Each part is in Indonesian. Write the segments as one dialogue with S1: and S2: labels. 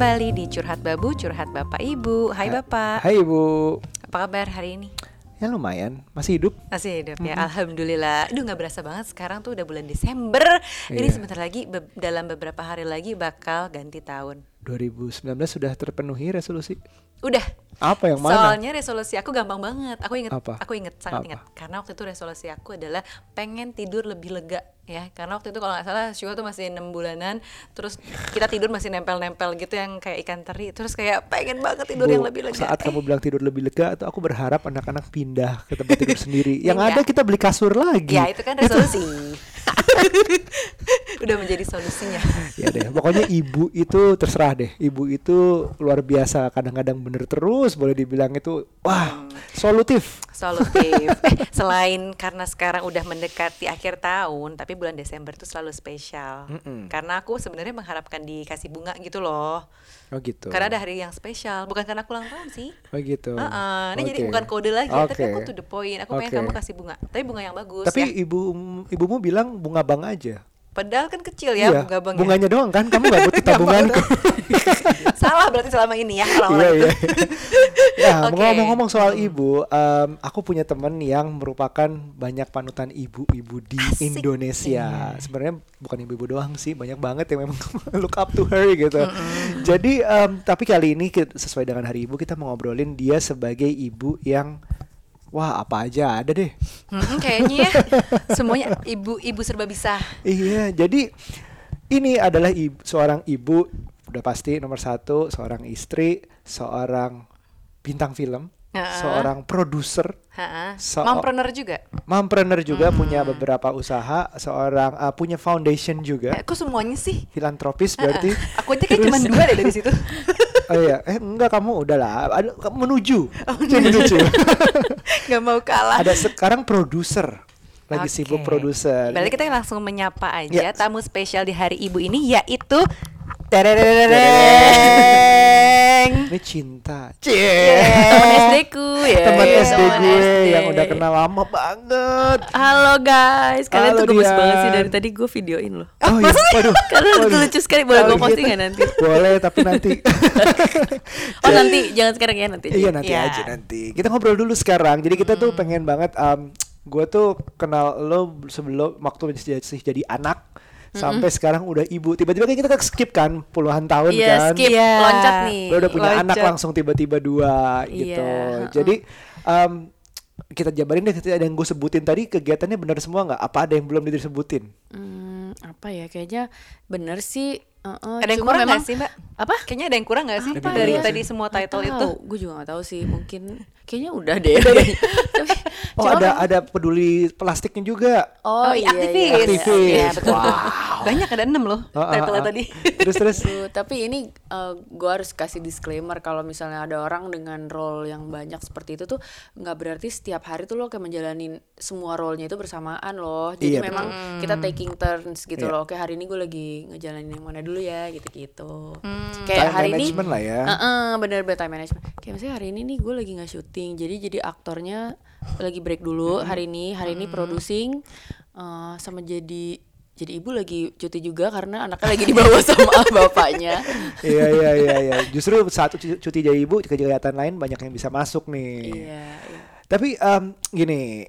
S1: kembali di Curhat Babu, Curhat Bapak Ibu. Hai Bapak,
S2: Hai Ibu.
S1: apa kabar hari ini?
S2: Ya lumayan, masih hidup.
S1: Masih hidup ya, Alhamdulillah. Aduh nggak berasa banget sekarang tuh udah bulan Desember. Ini
S2: Iya.
S1: sebentar lagi, be- dalam beberapa hari lagi bakal ganti tahun.
S2: 2019 sudah terpenuhi resolusi.
S1: Udah.
S2: Apa yang mana?
S1: Soalnya resolusi aku gampang banget. Aku inget,
S2: Apa?
S1: aku inget, sangat
S2: Apa?
S1: inget. Karena waktu itu resolusi aku adalah pengen tidur lebih lega ya. Karena waktu itu kalau nggak salah Syuha tuh masih enam bulanan, terus kita tidur masih nempel-nempel gitu yang kayak ikan teri. Terus kayak pengen banget tidur
S2: Bu,
S1: yang lebih lega.
S2: Saat kamu bilang tidur lebih lega, atau aku berharap anak-anak pindah ke tempat tidur sendiri. Yang
S1: Enggak.
S2: ada kita beli kasur lagi.
S1: Ya itu kan resolusi. Udah menjadi solusinya.
S2: ya deh, pokoknya ibu itu terserah deh. Ibu itu luar biasa. Kadang-kadang bener terus, boleh dibilang itu wah solutif.
S1: Solutif. eh, selain karena sekarang udah mendekati akhir tahun, tapi bulan Desember tuh selalu spesial.
S2: Mm-mm.
S1: Karena aku sebenarnya mengharapkan dikasih bunga gitu loh.
S2: Oh gitu.
S1: Karena ada hari yang spesial, bukan karena aku ulang tahun sih.
S2: Oh gitu.
S1: Heeh, Ini jadi
S2: Oke.
S1: bukan kode lagi, ya, tapi aku to the point. Aku pengen
S2: Oke.
S1: kamu kasih bunga, tapi bunga yang bagus
S2: Tapi
S1: ya.
S2: ibu ibumu bilang bunga bang aja.
S1: Padahal kan kecil ya bunga bang ya.
S2: bunganya doang kan, kamu nggak butuh tabunganku.
S1: Salah berarti selama ini ya
S2: Iya
S1: orang-orang itu.
S2: iya. ya
S1: Oke.
S2: ngomong-ngomong soal ibu, em, aku punya temen yang merupakan banyak panutan ibu-ibu di
S1: Asik. Iya.
S2: Indonesia. Sebenarnya bukan ibu-ibu doang sih, banyak banget yang memang look up to her gitu. Jadi em, tapi kali ini sesuai dengan Hari Ibu kita mau ngobrolin dia sebagai ibu yang wah apa aja ada deh.
S1: Mm-mm, kayaknya ya semuanya ibu-ibu serba bisa.
S2: Iya, jadi ini adalah ibu, seorang ibu udah pasti nomor satu, seorang istri, seorang bintang film,
S1: Heeh.
S2: seorang produser. So-
S1: Mompreneur juga.
S2: mompreneur juga
S1: Hmm.
S2: punya beberapa usaha, seorang uh, punya foundation juga,
S1: Eh, kok semuanya sih?
S2: filantropis berarti.
S1: Aku aja kayak cuma dua deh dari situ.
S2: Oh iya, eh enggak kamu udahlah, ada kamu menuju, menuju.
S1: Gak mau kalah.
S2: ada sekarang produser, lagi
S1: Oke.
S2: sibuk produser.
S1: Berarti kita langsung menyapa aja
S2: Ya.
S1: tamu spesial di hari ibu ini yaitu Tereng.
S2: Ini cinta.
S1: Teman SD ku ya.
S2: Teman
S1: ya,
S2: SD
S1: teman
S2: gue
S1: SD.
S2: yang udah kenal lama banget.
S1: Halo guys, kalian
S2: Halo,
S1: tuh gemes banget sih dari tadi gue videoin loh.
S2: Oh iya, waduh.
S1: Kalian
S2: waduh.
S1: lucu sekali, boleh gue
S2: Oh,
S1: posting
S2: gitu.
S1: nggak nanti?
S2: Boleh, tapi nanti.
S1: Oh nanti, jangan sekarang ya nanti.
S2: iya nanti
S1: Ya.
S2: aja nanti. Kita ngobrol dulu sekarang. Jadi kita
S1: Hmm.
S2: tuh pengen banget. Um, gue tuh kenal lo sebelum waktu masih jadi anak. Sampai sekarang udah ibu. Tiba-tiba kan kita skip kan puluhan tahun
S1: Iya,
S2: kan.
S1: skip,
S3: Iya.
S1: loncat nih.
S2: Lo udah punya anak
S1: Loncat.
S2: langsung tiba-tiba dua gitu.
S1: Iya,
S2: Jadi um, kita jabarin deh ada yang gue sebutin tadi kegiatannya benar semua nggak? Apa ada yang belum disebutin?
S3: Hmm, apa ya kayaknya bener sih. uh, uh,
S1: Ada yang kurang
S3: memang
S1: nggak sih mbak?
S3: apa?
S1: Kayaknya ada yang kurang nggak sih
S2: Apa
S1: dari
S2: ya?
S1: tadi semua title itu?
S3: Gue juga gak tahu sih. Mungkin kayaknya udah deh. Tapi,
S2: Oh
S3: cuma
S2: ada ada peduli plastiknya juga.
S3: Oh, iya,
S1: aktivis.
S3: iya, iya.
S2: Aktivis.
S1: Iya, betul.
S2: Wow.
S1: Banyak ada enam loh
S2: ah,
S1: title
S2: ah.
S1: tadi.
S2: Terus terus.
S3: Tuh, tapi ini gue harus kasih disclaimer kalau misalnya ada orang dengan role yang banyak seperti itu tuh nggak berarti setiap hari tuh lo kayak menjalanin semua role-nya itu bersamaan loh. Jadi
S2: Iya,
S3: memang kita taking turns gitu
S2: Iya.
S3: loh. Kayak hari ini gue lagi ngejalanin yang mana dulu ya gitu-gitu.
S2: Time
S3: Kayak hari ini
S2: management lah ya.
S3: Heeh, bener bener time management. Kayak misalnya hari ini nih gue lagi nggak syuting, jadi jadi aktornya lagi break dulu hari ini, hari ini producing eh, sama jadi jadi ibu lagi cuti juga karena anaknya lagi dibawa sama bapaknya.
S2: iya iya iya iya. Justru satu cu- cuti jadi ibu kegiatan lain banyak yang bisa masuk nih.
S3: Iya. iya.
S2: Tapi em, gini,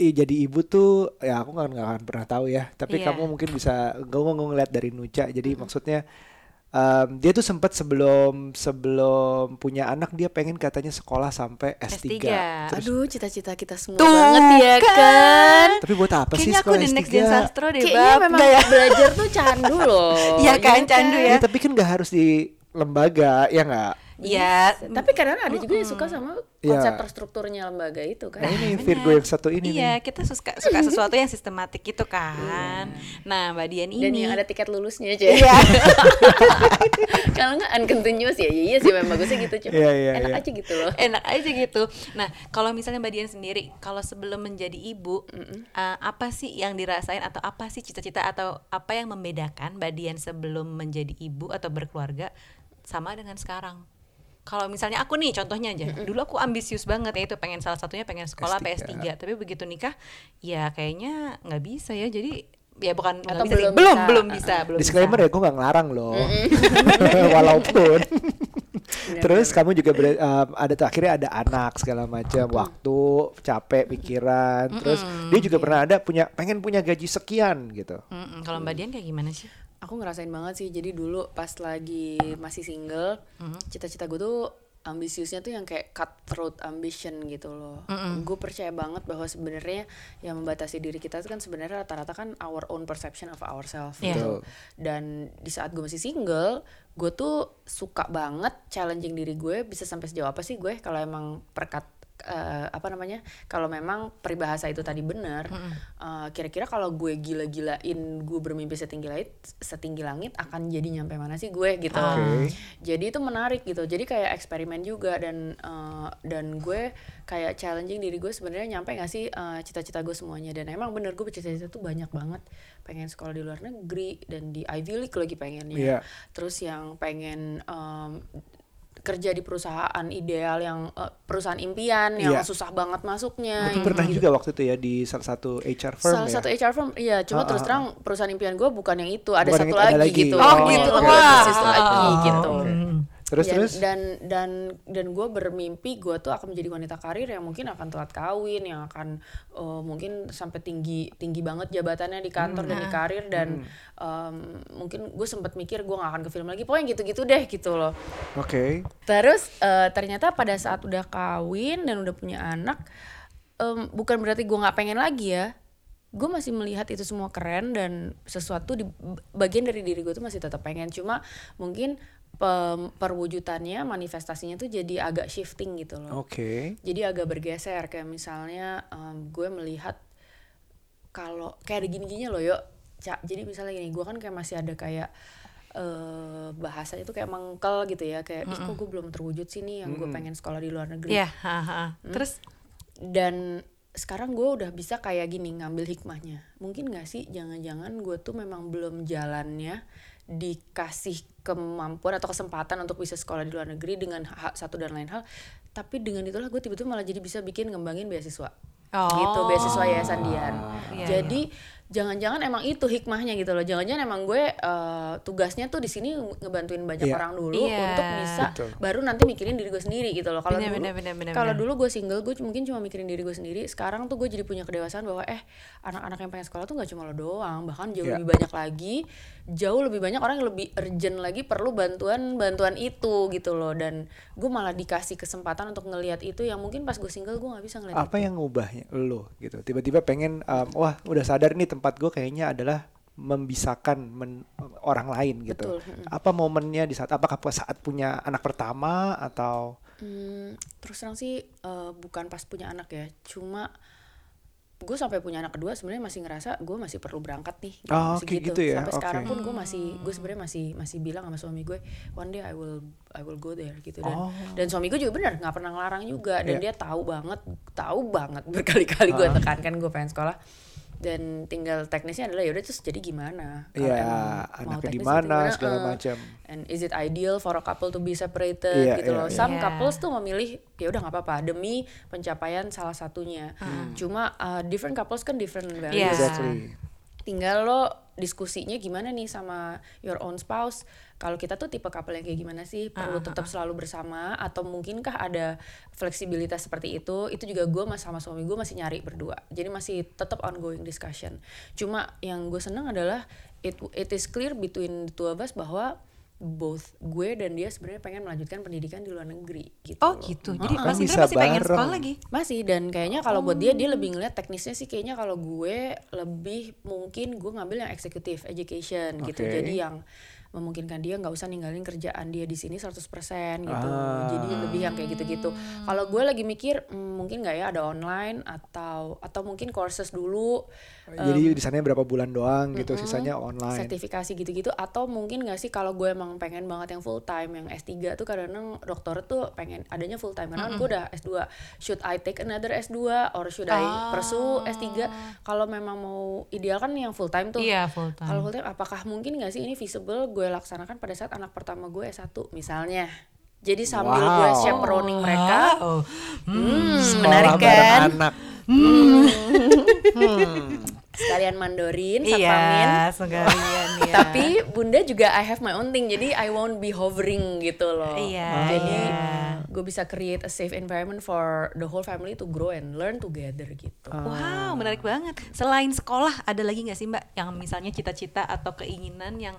S2: jadi ibu tuh ya aku nggak nggak akan pernah tahu ya. Tapi
S1: Iya.
S2: kamu mungkin bisa gue ngeliat dari Nuca. Jadi maksudnya em, dia tuh sempat sebelum sebelum punya anak dia pengen katanya sekolah sampai S3.
S1: S3.
S2: Terus,
S3: Aduh, cita-cita kita semua
S1: Tuh
S3: banget ya
S1: kan.
S3: kan.
S2: tapi buat apa sih
S1: Kayaknya aku
S2: sekolah
S1: the
S2: S3?
S1: next gen sastro deh
S3: Kayaknya
S1: bab.
S3: memang
S1: ya?
S3: belajar tuh candu loh.
S1: Iya kan, candu ya.
S2: Ya, tapi kan nggak harus di lembaga ya nggak?
S1: Iya.
S3: Tapi kadang ada juga yang suka sama
S2: Iya.
S3: konsep terstrukturnya lembaga itu kan.
S2: Nah, ini
S1: benar.
S2: Virgo yang satu ini
S1: Iya,
S2: nih.
S1: kita suka suka sesuatu yang sistematik gitu kan. Nah, Mbak Dian ini
S3: Dan yang ada tiket lulusnya aja.
S1: Iya.
S3: Kalau nggak uncontinuous ya iya sih memang bagusnya gitu cuma
S2: Iya, iya,
S3: enak
S2: iya.
S3: aja gitu loh.
S1: enak aja gitu. Nah, kalau misalnya Mbak Dian sendiri, kalau sebelum menjadi ibu, eh, apa sih yang dirasain atau apa sih cita-cita atau apa yang membedakan Mbak Dian sebelum menjadi ibu atau berkeluarga sama dengan sekarang? Kalau misalnya aku nih contohnya aja, dulu aku ambisius banget ya itu pengen salah satunya pengen sekolah
S2: S3.
S1: PS3, tapi begitu nikah ya kayaknya nggak bisa ya. Jadi ya bukan
S3: Atau
S1: bisa sih.
S3: belum
S1: belum
S3: bisa.
S1: belum bisa belum
S2: Disclaimer
S1: bisa.
S2: ya, gue gak ngelarang loh. Walaupun. Terus kamu juga ber- um, ada tuh akhirnya ada anak segala macam, waktu, capek, pikiran. Terus dia juga pernah ada punya pengen punya gaji sekian gitu.
S1: Kalau Mbak Dian kayak gimana sih
S3: aku ngerasain banget sih. Jadi dulu pas lagi masih single cita-cita gue tuh ambisiusnya tuh yang kayak cutthroat ambition gitu loh. Gue percaya banget bahwa sebenarnya yang membatasi diri kita itu kan sebenarnya rata-rata kan our own perception of ourselves
S1: Iya.
S3: gitu. Dan di saat gue masih single gue tuh suka banget challenging diri gue bisa sampai sejauh apa sih gue kalau emang perkat eh, apa namanya kalau memang peribahasa itu tadi benar eh, kira-kira kalau gue gila-gilain gue bermimpi setinggi langit setinggi langit akan jadi nyampe mana sih gue gitu.
S2: Oke.
S3: jadi itu menarik gitu. Jadi kayak eksperimen juga dan eh, dan gue kayak challenging diri gue sebenarnya nyampe gak sih eh, cita-cita gue semuanya. Dan emang bener gue bercita-cita tuh banyak banget. Pengen sekolah di luar negeri dan di Ivy League lagi pengennya.
S2: Iya.
S3: terus yang pengen em, kerja di perusahaan ideal yang eh, perusahaan impian yang
S2: Iya.
S3: susah banget masuknya
S2: Itu
S3: yang
S2: pernah juga waktu itu ya di salah satu HR firm
S3: salah
S2: ya.
S3: satu HR firm iya cuma
S2: Ah,
S3: terus
S2: ah,
S3: terang perusahaan impian gue bukan yang itu ada
S2: Bukan
S3: satu
S2: itu, ada
S3: lagi,
S2: lagi.
S3: gitu
S2: Oh,
S1: gitu.
S3: Yang
S1: Wah.
S3: lebih persis lagi
S2: Oh,
S3: gitu
S2: oke. Terus
S3: dan,
S2: terus
S3: dan dan dan gue bermimpi gue tuh akan menjadi wanita karir yang mungkin akan telat kawin yang akan uh, mungkin sampai tinggi tinggi banget jabatannya di kantor dan di karir dan um, mungkin gue sempat mikir gue gak akan ke film lagi pokoknya gitu-gitu deh gitu loh
S2: Oke.
S3: Terus eh, ternyata pada saat udah kawin dan udah punya anak, em, bukan berarti gue nggak pengen lagi ya. Gue masih melihat itu semua keren dan sesuatu di bagian dari diri gue tuh masih tetap pengen. Cuma mungkin perwujudannya, manifestasinya tuh jadi agak shifting gitu loh.
S2: Oke.
S3: Jadi agak bergeser kayak misalnya em, gue melihat kalau kayak ada gini-gininya loh yuk. Cak, jadi misalnya gini, gue kan kayak masih ada kayak eh bahasanya tuh kayak mengkel gitu ya kayak ih kok gue belum terwujud sih nih yang gue pengen sekolah di luar negeri
S1: Iya, ha, ha. terus
S3: dan sekarang gue udah bisa kayak gini ngambil hikmahnya mungkin gak sih jangan-jangan gue tuh memang belum jalannya dikasih kemampuan atau kesempatan untuk bisa sekolah di luar negeri dengan hak satu dan lain hal tapi dengan itulah gue tiba-tiba malah jadi bisa bikin ngembangin beasiswa.
S1: Oh.
S3: gitu beasiswa yayasan Dian.
S1: Iya,
S3: jadi jangan-jangan emang itu hikmahnya gitu loh jangan-jangan emang gue eh, tugasnya tuh di sini ngebantuin banyak
S2: Iya.
S3: orang dulu
S1: Iya.
S3: untuk bisa
S2: Betul.
S3: baru nanti mikirin diri gue sendiri gitu loh kalau dulu kalau dulu gue single gue mungkin cuma mikirin diri gue sendiri sekarang tuh gue jadi punya kedewasaan bahwa eh anak-anak yang pengen sekolah tuh nggak cuma lo doang bahkan jauh
S2: Iya.
S3: lebih banyak lagi jauh lebih banyak orang yang lebih urgent lagi perlu bantuan bantuan itu gitu loh dan gue malah dikasih kesempatan untuk ngelihat itu yang mungkin pas gue single gue nggak bisa ngeliat
S2: Apa
S3: itu.
S2: yang ngubahnya lo gitu? Tiba-tiba pengen um, wah udah sadar nih tempat gue kayaknya adalah membisahkan men- orang lain gitu.
S3: Betul.
S2: Apa momennya di saat apakah saat punya anak pertama atau
S3: Hmm, terus terang sih eh, bukan pas punya anak ya cuma gue sampai punya anak kedua sebenarnya masih ngerasa gue masih perlu berangkat nih
S2: Oh,
S3: masih
S2: kayak gitu ya,
S3: sampai sekarang
S2: oke.
S3: pun gue masih gue sebenarnya masih masih bilang sama suami gue one day I will I will go there gitu dan
S2: Oh.
S3: dan suami gue juga benar nggak pernah ngelarang juga dan
S2: Iya.
S3: dia tahu banget tahu banget berkali-kali gue
S2: Ah.
S3: tekankan gue pengen sekolah dan tinggal teknisnya adalah yaudah terus jadi gimana Kalau
S2: ya
S3: emang mau
S2: anaknya di
S3: teknis
S2: mana
S3: gimana,
S2: segala
S3: eh,
S2: macam.
S3: and is it ideal for a couple to be separated
S2: Iya,
S3: gitu
S2: iya,
S3: loh
S2: iya.
S3: some
S1: Iya.
S3: couples tuh memilih ya udah nggak apa-apa demi pencapaian salah satunya cuma uh, different couples kan different values
S1: Iya.
S2: Exactly.
S3: tinggal lo diskusinya gimana nih sama your own spouse? Kalau kita tuh tipe couple yang kayak gimana sih? Perlu tetap selalu bersama atau mungkinkah ada fleksibilitas seperti itu? Itu juga gue mas sama suami gue masih nyari berdua. Jadi masih tetap ongoing discussion. Cuma yang gue seneng adalah it it is clear between the two of us bahwa both gue dan dia sebenarnya pengen melanjutkan pendidikan di luar negeri gitu
S1: oh
S3: loh.
S1: gitu jadi
S2: Kan
S1: Mas Indra
S2: bisa
S1: masih pengen
S2: bareng.
S1: sekolah lagi
S3: Masih dan kayaknya kalau buat dia dia lebih ngeliat teknisnya sih kayaknya kalau gue lebih mungkin gue ngambil yang executive education gitu.
S2: Oke.
S3: Jadi yang memungkinkan dia nggak usah ninggalin kerjaan dia di sini 100% gitu.
S2: Ah.
S3: Jadi lebih yang kayak gitu-gitu. Kalau gue lagi mikir hmm, mungkin nggak ya ada online atau atau mungkin courses dulu
S2: Jadi di sana berapa bulan doang gitu, sisanya online.
S3: sertifikasi gitu-gitu atau mungkin nggak sih kalau gue emang pengen banget yang full time yang S3 tuh kadang-kadang dokter tuh pengen adanya full time. Karena kan gue udah S2 should I take another S2 or should I pursue S3 kalau memang mau ideal kan yang full time tuh.
S1: Iya full time.
S3: Kalau full time apakah mungkin nggak sih ini feasible gue laksanakan pada saat anak pertama gue S1 misalnya? Jadi sambil
S2: Wow.
S3: gue chaperoning mereka.
S1: Wow.
S3: hmm,
S2: Sekolah
S3: menarik kan?
S2: anak.
S3: sekalian Mandarin,
S1: Iya, sekalian ya.
S3: Tapi Bunda juga I have my own thing, jadi I won't be hovering gitu loh.
S1: Iya,
S3: Jadi
S1: iya.
S3: gue bisa create a safe environment for the whole family to grow and learn together gitu.
S1: Wow, menarik banget. Selain sekolah, ada lagi nggak sih Mbak yang misalnya cita-cita atau keinginan yang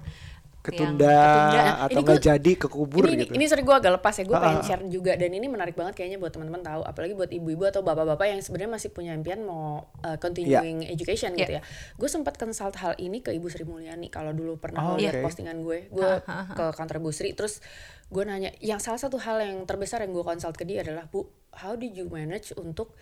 S2: ketunda,
S3: ketunda.
S2: atau
S3: Ini
S2: nggak jadi kekubur
S3: ini,
S2: gitu.
S3: Ini sorry gue agak lepas ya, gue
S2: Ah,
S3: pengen share juga dan ini menarik banget kayaknya buat teman-teman tahu, apalagi buat ibu-ibu atau bapak-bapak yang sebenarnya masih punya impian mau uh, continuing education gitu ya. Gue sempat consult hal ini ke Ibu Sri Mulyani kalau dulu pernah
S2: Oh,
S3: lihat
S2: oke.
S3: postingan gue, gue ke kantor Ibu Sri terus gue nanya, yang salah satu hal yang terbesar yang gue consult ke dia adalah Bu, how did you manage untuk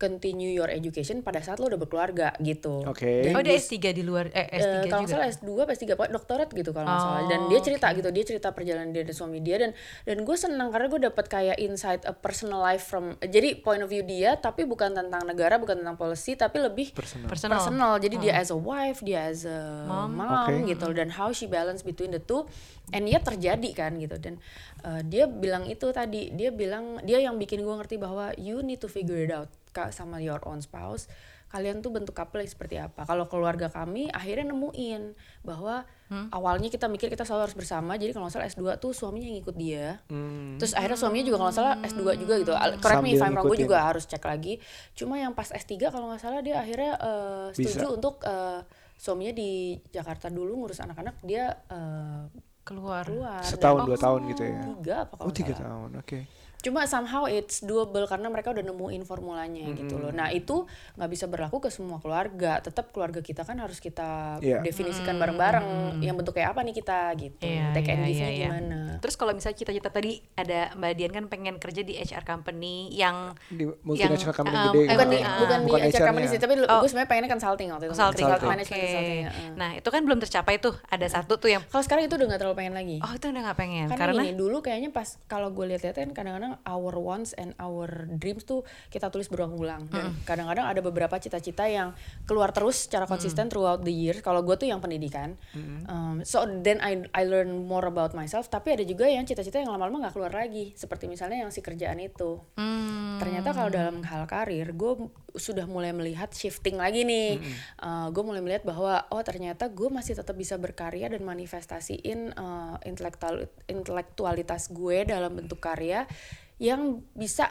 S3: continue your education pada saat lo udah berkeluarga gitu.
S2: Oke.
S3: Dan
S1: Oh, dia
S3: Ibu
S1: S3 di luar eh
S3: Eh,
S1: S3
S3: kalau nggak
S1: juga.
S3: salah S2 apa S3 pokoknya doktorat gitu kalau nggak salah dan
S1: Oh,
S3: dia cerita gitu dia cerita perjalanan dia dan suami dia dan dan gue senang karena gue dapat kayak insight a personal life from jadi point of view dia tapi bukan tentang negara bukan tentang policy tapi lebih
S2: Personal.
S1: Personal.
S3: personal jadi dia as a wife dia as a mom,
S2: Oke.
S3: gitu dan how she balance between the two and ya terjadi kan gitu dan uh, dia bilang itu tadi dia bilang dia yang bikin gue ngerti bahwa you need to figure it out sama your own spouse kalian tuh bentuk couple yang seperti apa kalau keluarga kami akhirnya nemuin bahwa awalnya kita mikir kita selalu harus bersama jadi kalau salah S2 tuh suaminya yang ngikut dia
S2: Hmm.
S3: Terus akhirnya suaminya juga kalau salah S2 juga gitu. Correct me if I'm wrong, gue juga harus cek lagi. Cuma yang pas S3 kalau nggak salah dia akhirnya eh, setuju
S2: Bisa.
S3: untuk eh, suaminya di Jakarta dulu ngurus anak-anak, dia eh,
S1: keluar.
S3: keluar.
S2: Setahun dua tahun gitu ya.
S3: Tiga apa kalau
S2: Oh tiga
S3: salah.
S2: tahun, oke.
S3: Cuma somehow it's doable karena mereka udah nemuin formulanya gitu loh. Nah itu nggak bisa berlaku ke semua keluarga. Tetap keluarga kita kan harus kita
S2: Iya.
S3: definisikan bareng-bareng. Yang bentuk kayak apa nih kita gitu.
S1: Iya,
S3: Take and give-nya
S1: iya, iya.
S3: gimana.
S1: Terus kalau misalnya cita-cita tadi ada Mbak Dian kan pengen kerja di HR company yang
S2: Di multinational company
S1: um,
S2: gede
S1: eh,
S2: gitu.
S3: bukan di
S1: Ah.
S3: bukan di
S2: Bukan
S3: HR company sih tapi
S1: Oh.
S3: gue sebenarnya pengennya consulting waktu itu
S1: consulting.
S2: Consulting.
S3: management
S1: Oke.
S3: consulting ya, uh.
S1: Nah, itu kan belum tercapai tuh. Ada satu tuh yang
S3: kalau sekarang itu udah gak terlalu pengen lagi
S1: oh itu udah nggak pengen
S3: karena,
S1: karena
S3: gini dulu kayaknya pas kalau gue lihat-lihat kan kadang-kadang our wants and our dreams tuh kita tulis berulang-ulang. Dan kadang-kadang ada beberapa cita-cita yang keluar terus secara konsisten throughout the year kalau gue tuh yang pendidikan Um, so then I I learn more about myself. Tapi ada juga yang cita-cita yang lama-lama nggak keluar lagi. Seperti misalnya yang si kerjaan itu.
S1: Hmm,
S3: ternyata kalau dalam hal karir gue sudah mulai melihat shifting lagi nih. Gue mulai melihat bahwa oh ternyata gue masih tetap bisa berkarya dan manifestasiin uh, intelektual intelektualitas gue dalam bentuk karya yang bisa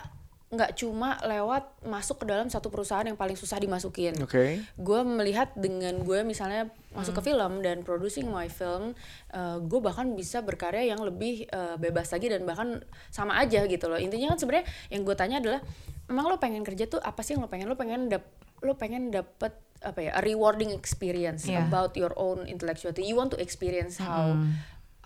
S3: nggak cuma lewat masuk ke dalam satu perusahaan yang paling susah dimasukin.
S2: Oke.
S3: gue melihat dengan gue misalnya masuk ke film dan producing my film uh, gue bahkan bisa berkarya yang lebih uh, bebas lagi dan bahkan sama aja gitu loh. Intinya kan sebenarnya yang gue tanya adalah emang lo pengen kerja tuh apa sih yang lo pengen? Lo pengen dap lo pengen dapet apa ya a rewarding experience
S1: Yeah.
S3: about your own intellectuality. You want to experience how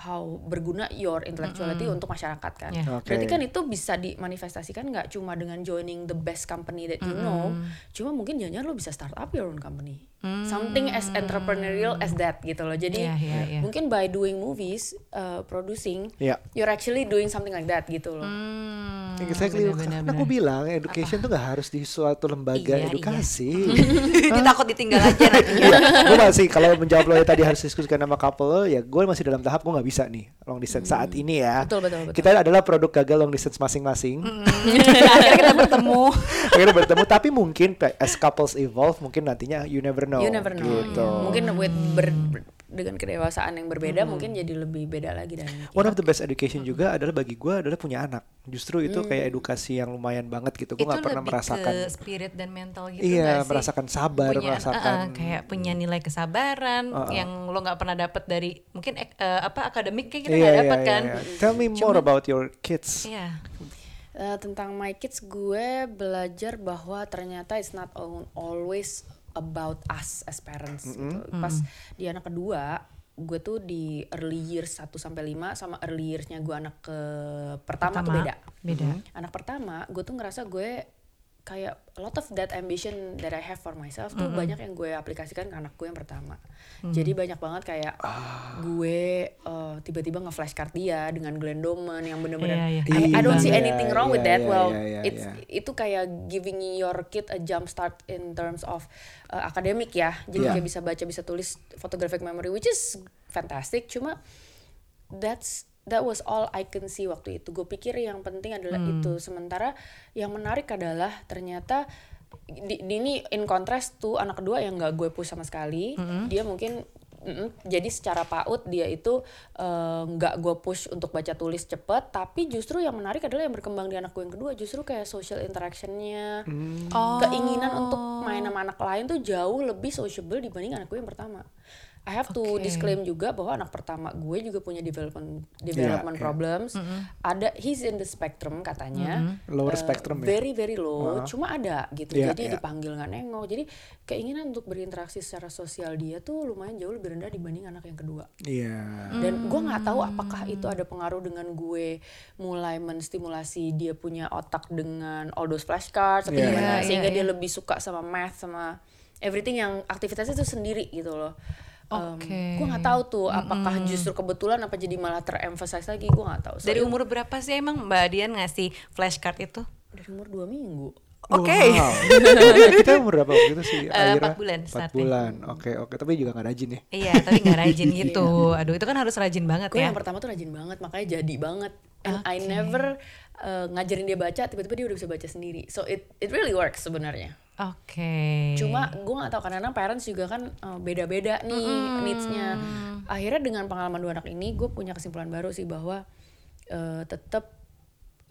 S3: how berguna your intellectuality untuk masyarakat kan
S1: Yeah.
S2: Oke.
S3: berarti kan itu bisa dimanifestasikan nggak cuma dengan joining the best company that you know cuma mungkin jangan lo bisa start up your own company something as entrepreneurial as that gitu loh jadi
S1: Iya, iya, iya.
S3: mungkin by doing movies uh, producing
S2: Iya.
S3: you're actually doing something like that gitu loh
S1: hmm,
S2: Exactly.
S1: bener-bener,
S2: Karena aku bilang education tuh gak harus di suatu lembaga
S1: Iya, iya.
S2: edukasi.
S1: Dia takut ditinggal aja nantinya.
S2: gue masih kalau menjawab lo yang tadi harus diskusikan sama couple ya gue masih dalam tahap gue nggak bisa nih long distance saat ini ya
S3: Betul, betul, betul.
S2: kita adalah produk gagal long distance masing-masing
S1: Akhirnya kita bertemu.
S2: akhirnya bertemu tapi mungkin as couples evolve mungkin nantinya you never know
S3: you never know
S2: gitu.
S3: iya. mungkin with ber- ber- dengan kedewasaan yang berbeda mungkin jadi lebih beda lagi dan
S2: One of the best education juga adalah bagi gue adalah punya anak. Justru itu kayak edukasi yang lumayan banget gitu. Gue nggak pernah
S1: lebih
S2: merasakan.
S1: ke spirit dan mental gitu
S2: Iya, merasakan sabar,
S1: Punya-
S2: merasakan-
S1: uh-uh, kayak punya nilai kesabaran yang lo nggak pernah dapat dari mungkin ek- eh, apa akademik kayak kita
S2: Iya,
S1: nggak
S2: iya,
S1: dapat
S2: iya,
S1: kan
S2: iya. Tell me more about your kids.
S1: Iya.
S3: Eh, tentang my kids gue belajar bahwa ternyata it's not al- always about us as parents gitu. Pas di anak kedua gue tuh di early years 1 sampai 5 sama early yearsnya gue anak ke pertama, tuh
S1: Pertama,
S3: beda.
S1: beda.
S3: Anak pertama gue tuh ngerasa gue kayak a lot of that ambition that I have for myself tuh banyak yang gue aplikasikan ke anak gue yang pertama. Jadi banyak banget kayak gue eh, tiba-tiba nge-flashcard dia dengan Glendoman yang bener-bener
S1: Iya, iya.
S3: I, I don't see
S2: Iya,
S3: anything wrong with
S2: iya,
S3: that.
S2: iya,
S3: well,
S2: iya, iya,
S3: it's
S2: iya.
S3: itu kayak giving your kid a jump start in terms of uh, akademik ya. Jadi
S2: Iya.
S3: dia bisa baca, bisa tulis photographic memory which is fantastic. Cuma that's that was all I can see waktu itu. Gue pikir yang penting adalah
S2: Hmm.
S3: itu. Sementara yang menarik adalah ternyata di, di ini in contrast tuh anak kedua yang nggak gue push sama sekali dia mungkin mm, jadi secara paut dia itu eh, nggak gue push untuk baca tulis cepet tapi justru yang menarik adalah yang berkembang di anak gue yang kedua justru kayak social interactionnya
S1: Oh.
S3: keinginan untuk main sama anak lain tuh jauh lebih sociable dibanding anak gue yang pertama I have to
S1: Oke.
S3: disclaim juga bahwa anak pertama gue juga punya development development
S2: iya.
S3: problems. Ada he's in the spectrum katanya.
S2: Lower
S3: Uh,
S2: spectrum ya?
S3: Very very low. Cuma ada gitu.
S2: Iya,
S3: Jadi
S2: iya.
S3: dipanggil nggak nengok. Jadi keinginan untuk berinteraksi secara sosial dia tuh lumayan jauh lebih rendah dibanding anak yang kedua.
S2: Iya.
S3: Dan gue nggak tahu apakah itu ada pengaruh dengan gue mulai menstimulasi dia punya otak dengan all those flashcards atau
S2: Iya.
S3: gimana
S1: Iya,
S3: sehingga
S1: iya,
S3: dia
S1: iya.
S3: lebih suka sama math sama everything yang aktivitasnya itu sendiri gitu loh. Um,
S1: Oke.
S3: gue nggak tahu tuh apakah justru kebetulan apa jadi malah teremphasize lagi gue nggak tahu. So,
S1: Dari umur berapa sih emang Mbak Dian ngasih flashcard itu?
S3: dari umur dua minggu.
S1: Oke.
S2: Wow. kita umur berapa waktu itu sih?
S1: Eh,
S2: Aira?
S1: empat bulan
S2: Empat
S1: starting.
S2: bulan. Oke oke. Tapi juga nggak rajin ya.
S1: Iya, tapi nggak rajin gitu. Aduh, itu kan harus rajin banget
S3: Gue
S1: ya.
S3: yang pertama tuh rajin banget makanya jadi banget. And I never uh, ngajarin dia baca tiba-tiba dia udah bisa baca sendiri. So it it really works sebenarnya.
S1: Oke.
S3: Cuma gue gak tahu kadang-kadang parents juga kan uh, beda-beda nih needs-nya. Akhirnya dengan pengalaman dua anak ini gue punya kesimpulan baru sih bahwa uh, tetap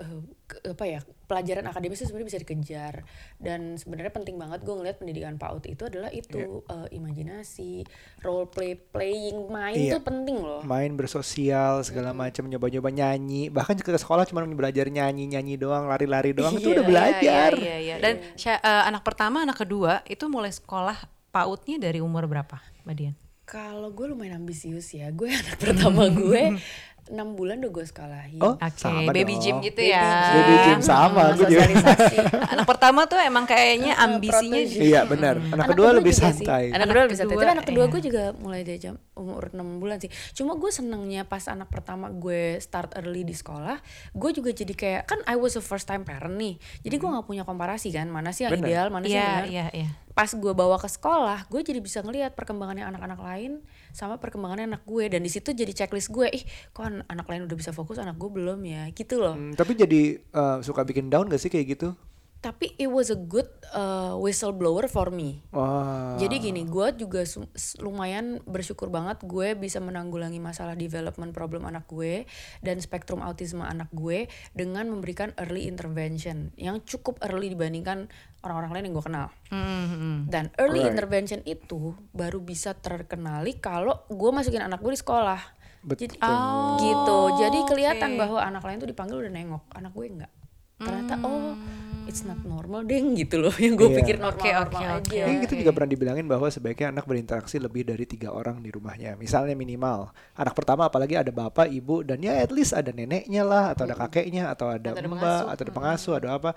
S3: uh, apa ya pelajaran akademis itu sebenarnya bisa dikejar dan sebenarnya penting banget gue ngeliat pendidikan PAUD itu adalah itu uh, imajinasi, role play, playing, main
S2: Iya.
S3: tuh penting loh.
S2: Main bersosial segala macam nyoba-nyoba nyanyi. Bahkan ke sekolah cuma belajar nyanyi-nyanyi doang, lari-lari doang itu
S3: Iya,
S2: udah
S3: iya,
S2: belajar.
S1: Iya, iya, iya. Dan Sya- eh, anak pertama, anak kedua itu mulai sekolah pautnya dari umur berapa, Mbak Dian?
S3: Kalau gue lumayan ambisius ya, gue anak pertama gue enam bulan udah gue sekolahin.
S2: Oh,
S1: Oke,
S2: sama
S1: baby
S2: dong.
S1: gym gitu
S3: Baby
S1: ya.
S3: gym.
S2: Baby gym sama,
S3: Hmm,
S2: gue
S3: sosialisasi.
S1: anak pertama tuh emang kayaknya ambisinya
S3: protege.
S2: Iya benar. Anak, kedua lebih santai.
S3: Anak,
S1: Anak
S3: kedua lebih santai. Tapi anak kedua
S1: iya.
S3: gue juga mulai dari jam umur 6 bulan sih. Cuma gue senengnya pas anak pertama gue start early di sekolah, gue juga jadi kayak kan I was a first time parent nih. Jadi gue nggak punya komparasi kan, mana sih yang
S2: Bener.
S3: ideal, mana sih yang
S1: Iya,
S3: benar.
S1: iya, iya.
S3: Pas gue bawa ke sekolah, gue jadi bisa ngelihat perkembangannya anak-anak lain sama perkembangannya anak gue dan di situ jadi checklist gue, ih kok an- anak lain udah bisa fokus, anak gue belum ya, gitu loh.
S2: Hmm, tapi jadi eh, suka bikin down gak sih kayak gitu?
S3: Tapi it was a good uh, whistleblower for me.
S2: Wah.
S3: Jadi gini, gue juga lumayan bersyukur banget gue bisa menanggulangi masalah development problem anak gue dan spektrum autisme anak gue dengan memberikan early intervention yang cukup early dibandingkan orang-orang lain yang gue kenal.
S1: Hmm,
S3: Dan early
S2: Right.
S3: intervention itu baru bisa terkenali kalau gue masukin anak gue di sekolah.
S2: Betul.
S3: Jadi gitu. Jadi kelihatan
S1: oke.
S3: bahwa anak lain tuh dipanggil udah nengok, anak gue enggak. Ternyata oh it's not normal deng gitu loh yang gue
S2: Iya.
S3: pikir normal
S1: Oke,
S3: normal
S1: oke, oke.
S3: aja.
S2: Ini kita juga pernah dibilangin bahwa sebaiknya anak berinteraksi lebih dari tiga orang di rumahnya. Misalnya minimal anak pertama apalagi ada bapak, ibu dan ya at least ada neneknya lah atau ada kakeknya atau ada
S1: Atau ada
S2: mbak
S1: pengasuh.
S2: atau ada pengasuh ada apa.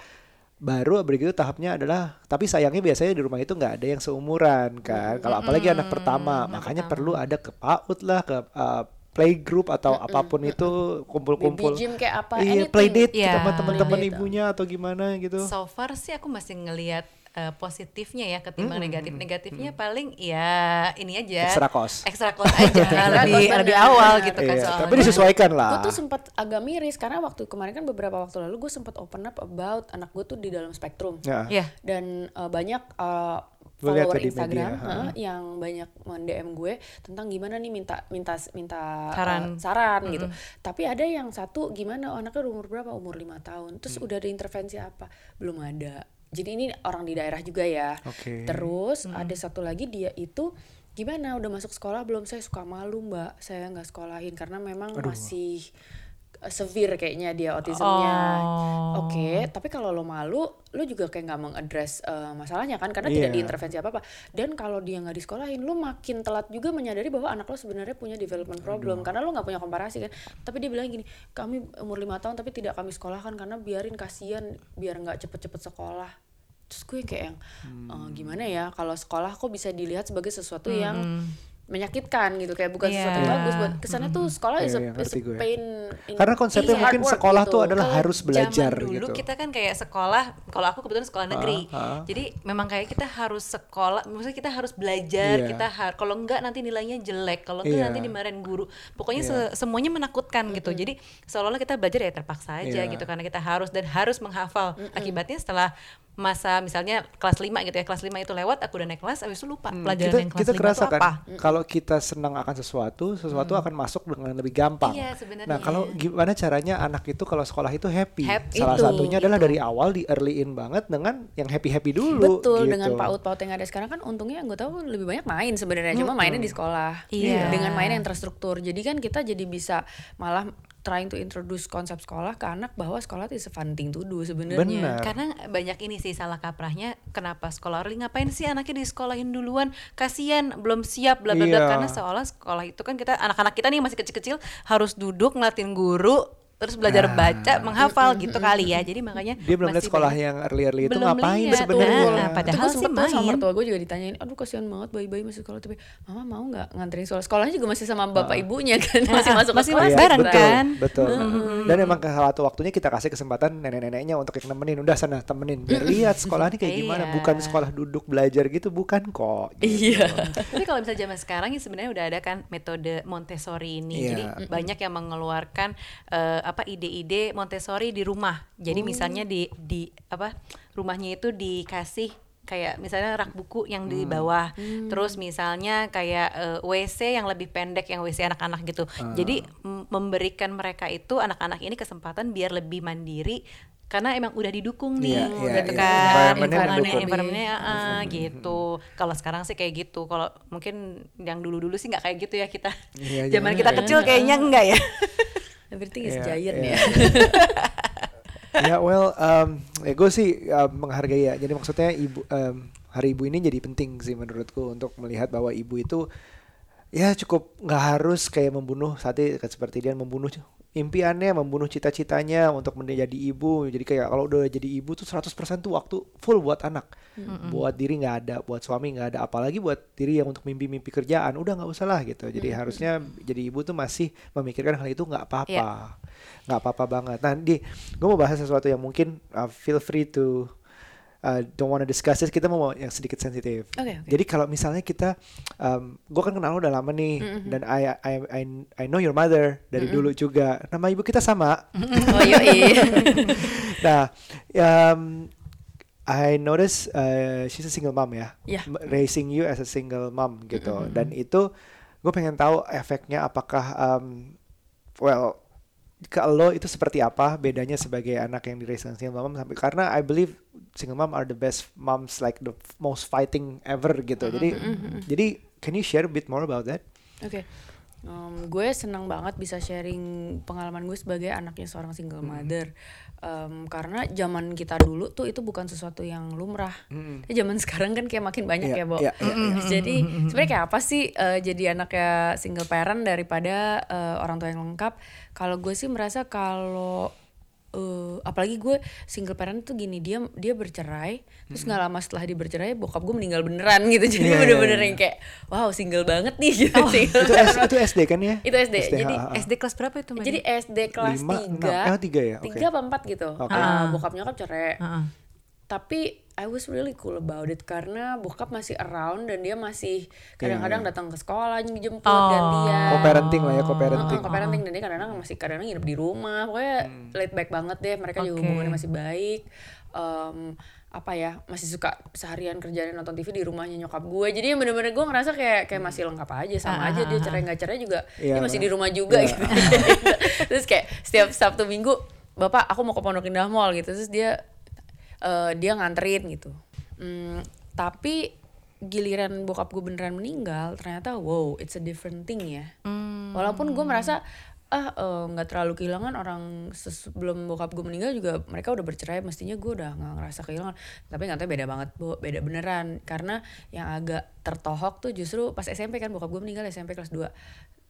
S2: Baru begitu tahapnya adalah tapi sayangnya biasanya di rumah itu nggak ada yang seumuran kan. Kalau apalagi anak pertama, makanya perlu ada ke PAUD lah ke uh, playgroup atau apa pun itu kumpul-kumpul.
S3: Baby gym kayak apa,
S2: Iya, playdate
S1: Iya.
S2: sama teman-teman ibunya atau gimana gitu.
S1: So far sih aku masih ngelihat eh, positifnya ya ketimbang
S2: Hmm,
S1: negatif negatifnya paling ya ini aja
S2: Extra cost.
S1: extra cost aja lebih lebih awal gitu kan
S2: Iya,
S1: soalnya
S2: tapi disesuaikan lah.
S3: Gue tuh sempat agak miris karena waktu kemarin kan beberapa waktu lalu gue sempat open up about anak gue tuh di dalam spektrum.
S2: Ya.
S1: Iya.
S3: Dan uh, banyak uh, follower Instagram
S2: media,
S3: uh, yang banyak DM gue tentang gimana nih minta minta minta uh,
S1: Saran.
S3: saran gitu. Tapi ada yang satu gimana oh, anaknya umur berapa? Umur lima tahun. Terus
S2: Mm.
S3: udah ada intervensi apa? Belum ada. Jadi ini orang di daerah juga ya.
S2: Oke.
S3: Terus ada satu lagi dia itu gimana? Udah masuk sekolah belum? Saya suka malu mbak. Saya nggak sekolahin karena memang masih uh, severe kayaknya dia autismnya.
S1: Oh.
S3: oke tapi kalau lo malu lo juga kayak nggak mengadres uh, masalahnya kan karena tidak
S2: Iya.
S3: diintervensi apa apa dan kalau dia nggak disekolahin lo makin telat juga menyadari bahwa anak lo sebenarnya punya development problem. Karena lo nggak punya komparasi kan. Tapi dia bilang gini kami umur lima tahun tapi tidak kami sekolahkan karena biarin kasihan biar nggak cepet-cepet sekolah terus gue kayak yang "Eh, gimana ya kalau sekolah kok bisa dilihat sebagai sesuatu yang menyakitkan gitu kayak bukan sesuatu yang bagus buat kesannya tuh sekolah is a,
S2: Iya, iya,
S3: is a pain in-
S2: Karena konsepnya mungkin sekolah
S3: gitu.
S2: tuh adalah
S1: Kalau
S2: harus belajar
S1: zaman dulu
S2: gitu.
S1: kita kan kayak sekolah kalau aku kebetulan sekolah negeri
S2: Ah, ah.
S1: jadi memang kayak kita harus sekolah maksudnya kita harus belajar
S2: Iya.
S1: kita har kalau enggak nanti nilainya jelek kalau enggak
S2: Iya.
S1: nanti dimarahin guru pokoknya
S2: Iya.
S1: se- semuanya menakutkan gitu jadi seolah-olah kita belajar ya terpaksa aja
S2: Iya.
S1: gitu karena kita harus dan harus menghafal akibatnya setelah masa misalnya kelas 5 gitu ya kelas 5 itu lewat aku udah naik kelas habis itu lupa pelajaran
S2: kita
S1: yang kelas
S2: kita
S1: 5
S2: kerasa
S1: itu
S2: kan
S1: apa
S2: kalau kita senang akan sesuatu sesuatu akan masuk dengan lebih gampang
S1: Iya, sebenarnya.
S2: nah kalau gimana caranya anak itu kalau sekolah itu happy,
S1: Happy.
S2: salah
S3: Itu,
S2: satunya adalah dari awal di earlyin banget dengan yang happy happy dulu
S3: Betul
S2: gitu.
S3: dengan paut-paut yang ada sekarang kan untungnya yang gue tahu lebih banyak main sebenarnya cuma mainnya di sekolah
S1: Iya.
S3: dengan main yang terstruktur jadi kan kita jadi bisa malah trying to introduce konsep sekolah ke anak bahwa sekolah itu fun thing to do sebenarnya
S2: Benar.
S1: karena banyak ini sih salah kaprahnya kenapa sekolah early ngapain sih anaknya disekolahin duluan kasihan belum siap bla bla bla
S2: Iya.
S1: karena seolah sekolah itu kan kita anak-anak kita nih masih kecil-kecil harus duduk ngeliatin guru terus belajar
S2: Nah.
S1: baca menghafal gitu kali ya jadi makanya
S2: dia belum lihat sekolah
S1: banyak-
S2: yang early early itu
S1: Belum
S2: ngapain sebenarnya
S1: Nah,
S3: Itu
S1: padahal sih
S3: tuh sama
S1: main.
S3: mertua gue juga ditanyain, aduh kasihan banget bayi-bayi masih sekolah tapi mama mau nggak nganterin sekolah sekolahnya juga masih sama bapak ibunya kan masih
S1: Ah,
S3: masuk ke
S1: masih
S3: sekolah
S1: Iya, bareng
S2: betul,
S1: kan?
S2: betul. Dan emang ke satu waktunya kita kasih kesempatan nenek-neneknya untuk yang nemenin, udah sana temenin, biar lihat sekolah ini kayak gimana.
S1: Iya.
S2: Bukan sekolah duduk belajar gitu, bukan kok. gitu.
S3: iya
S1: Tapi kalau misalnya zaman sekarang ya sebenarnya udah ada kan metode Montessori ini.
S2: Iya.
S1: Jadi banyak yang mengeluarkan eh, apa ide-ide Montessori di rumah. Jadi misalnya di di apa rumahnya itu dikasih kayak misalnya rak buku yang di bawah. Terus misalnya kayak eh, WC yang lebih pendek yang WC anak-anak gitu. Jadi m- memberikan mereka itu anak-anak ini kesempatan biar lebih mandiri. Karena emang udah didukung nih
S2: Iya, iya,
S1: gitu
S2: iya.
S1: kan.
S2: Environment-nya
S1: environment-nya ah, gitu. Kalau sekarang sih kayak gitu. Kalau mungkin yang dulu-dulu sih nggak kayak gitu ya kita
S2: Iya,
S1: zaman
S2: iya.
S1: kita kecil kayaknya enggak ya
S3: everything is
S2: Iya,
S3: giant
S2: iya.
S3: ya
S2: ya well, um, ya gue sih um, menghargai ya. Jadi maksudnya ibu um, hari ibu ini jadi penting sih menurutku untuk melihat bahwa ibu itu ya cukup nggak harus kayak membunuh saat ini seperti dia membunuh impiannya, membunuh cita-citanya untuk menjadi ibu. Jadi kayak kalau udah jadi ibu tuh 100% tuh waktu full buat anak. Buat diri nggak ada, buat suami nggak ada, apalagi buat diri yang untuk mimpi-mimpi kerjaan. Udah nggak usah lah gitu. Jadi harusnya jadi ibu tuh masih memikirkan hal itu nggak apa-apa.
S1: Iya.
S2: Nggak apa-apa banget. Nah, di gue mau bahas sesuatu yang mungkin uh, feel free to uh, don't wanna discuss this. Kita mau yang sedikit sensitif.
S3: Oke, oke.
S2: Jadi kalau misalnya kita, um, gue kan kenal lo udah lama nih, dan I, I I I know your mother dari dulu juga. Nama ibu kita sama.
S3: oh yoi
S2: nah, um, I notice uh, she's a single mom ya,
S3: Iya.
S2: M- raising you as a single mom gitu. Dan itu gue pengen tahu efeknya apakah, um, well, ke lo itu seperti apa bedanya sebagai anak yang di single mom sampai karena I believe single mom are the best moms like the most fighting ever gitu. Jadi jadi can you share a bit more about that?
S3: Oke. Em, gue senang banget bisa sharing pengalaman gue sebagai anaknya seorang single mother. Em, karena zaman kita dulu tuh itu bukan sesuatu yang lumrah.
S2: Mm.
S3: Tapi zaman sekarang kan kayak makin banyak
S2: Iya,
S3: ya, Bo.
S2: iya, iya, iya.
S3: Jadi sebenarnya kayak apa sih eh, jadi anaknya single parent daripada eh, orang tua yang lengkap? Kalau gue sih merasa kalau eh, apalagi gue single parent tuh gini dia dia bercerai terus nggak lama setelah dia bercerai bokap gue meninggal beneran gitu jadi
S2: Iya, iya,
S3: bener-bener
S2: iya.
S3: yang kayak wow single banget nih gitu single
S2: itu, S- itu SD kan ya?
S3: itu SD, jadi
S2: ha, ha.
S1: SD kelas berapa itu Mbak
S3: jadi
S1: Di?
S3: SD kelas tiga.
S2: Eh, tiga ya? Oke.
S3: tiga apa empat gitu
S2: Oke.
S3: Ah, bokap nyokap cerai
S1: Heeh.
S3: tapi I was really cool about it karena bokap masih around dan dia masih kadang-kadang
S2: Iya,
S3: datang ke sekolah jemput
S1: Oh.
S3: gantian
S2: Co-parenting lah ya, co-parenting.
S3: co-parenting. Dan dia kadang-kadang masih kadang-kadang nginep di rumah. Pokoknya laid back banget deh. Mereka juga
S1: Oke.
S3: hubungannya masih baik. Em, apa ya masih suka seharian kerjaan nonton TV di rumahnya nyokap gue. Jadi yang bener-bener gue ngerasa kayak kayak masih lengkap aja. Sama aja dia cerai nggak cerai juga.
S2: Iya,
S3: dia masih di rumah juga
S2: Iya.
S3: gitu. Terus kayak setiap Sabtu Minggu bapak aku mau ke Pondok Indah Mall gitu. Terus dia eh, dia nganterin gitu. Hmm, tapi giliran bokap gue beneran meninggal ternyata wow it's a different thing ya. Walaupun gue merasa ah eh, nggak terlalu kehilangan orang sebelum bokap gue meninggal juga mereka udah bercerai mestinya gue udah nggak ngerasa kehilangan. Tapi nggak tahu beda banget bu beda beneran. Karena yang agak tertohok tuh justru pas SMP kan bokap gue meninggal SMP kelas 2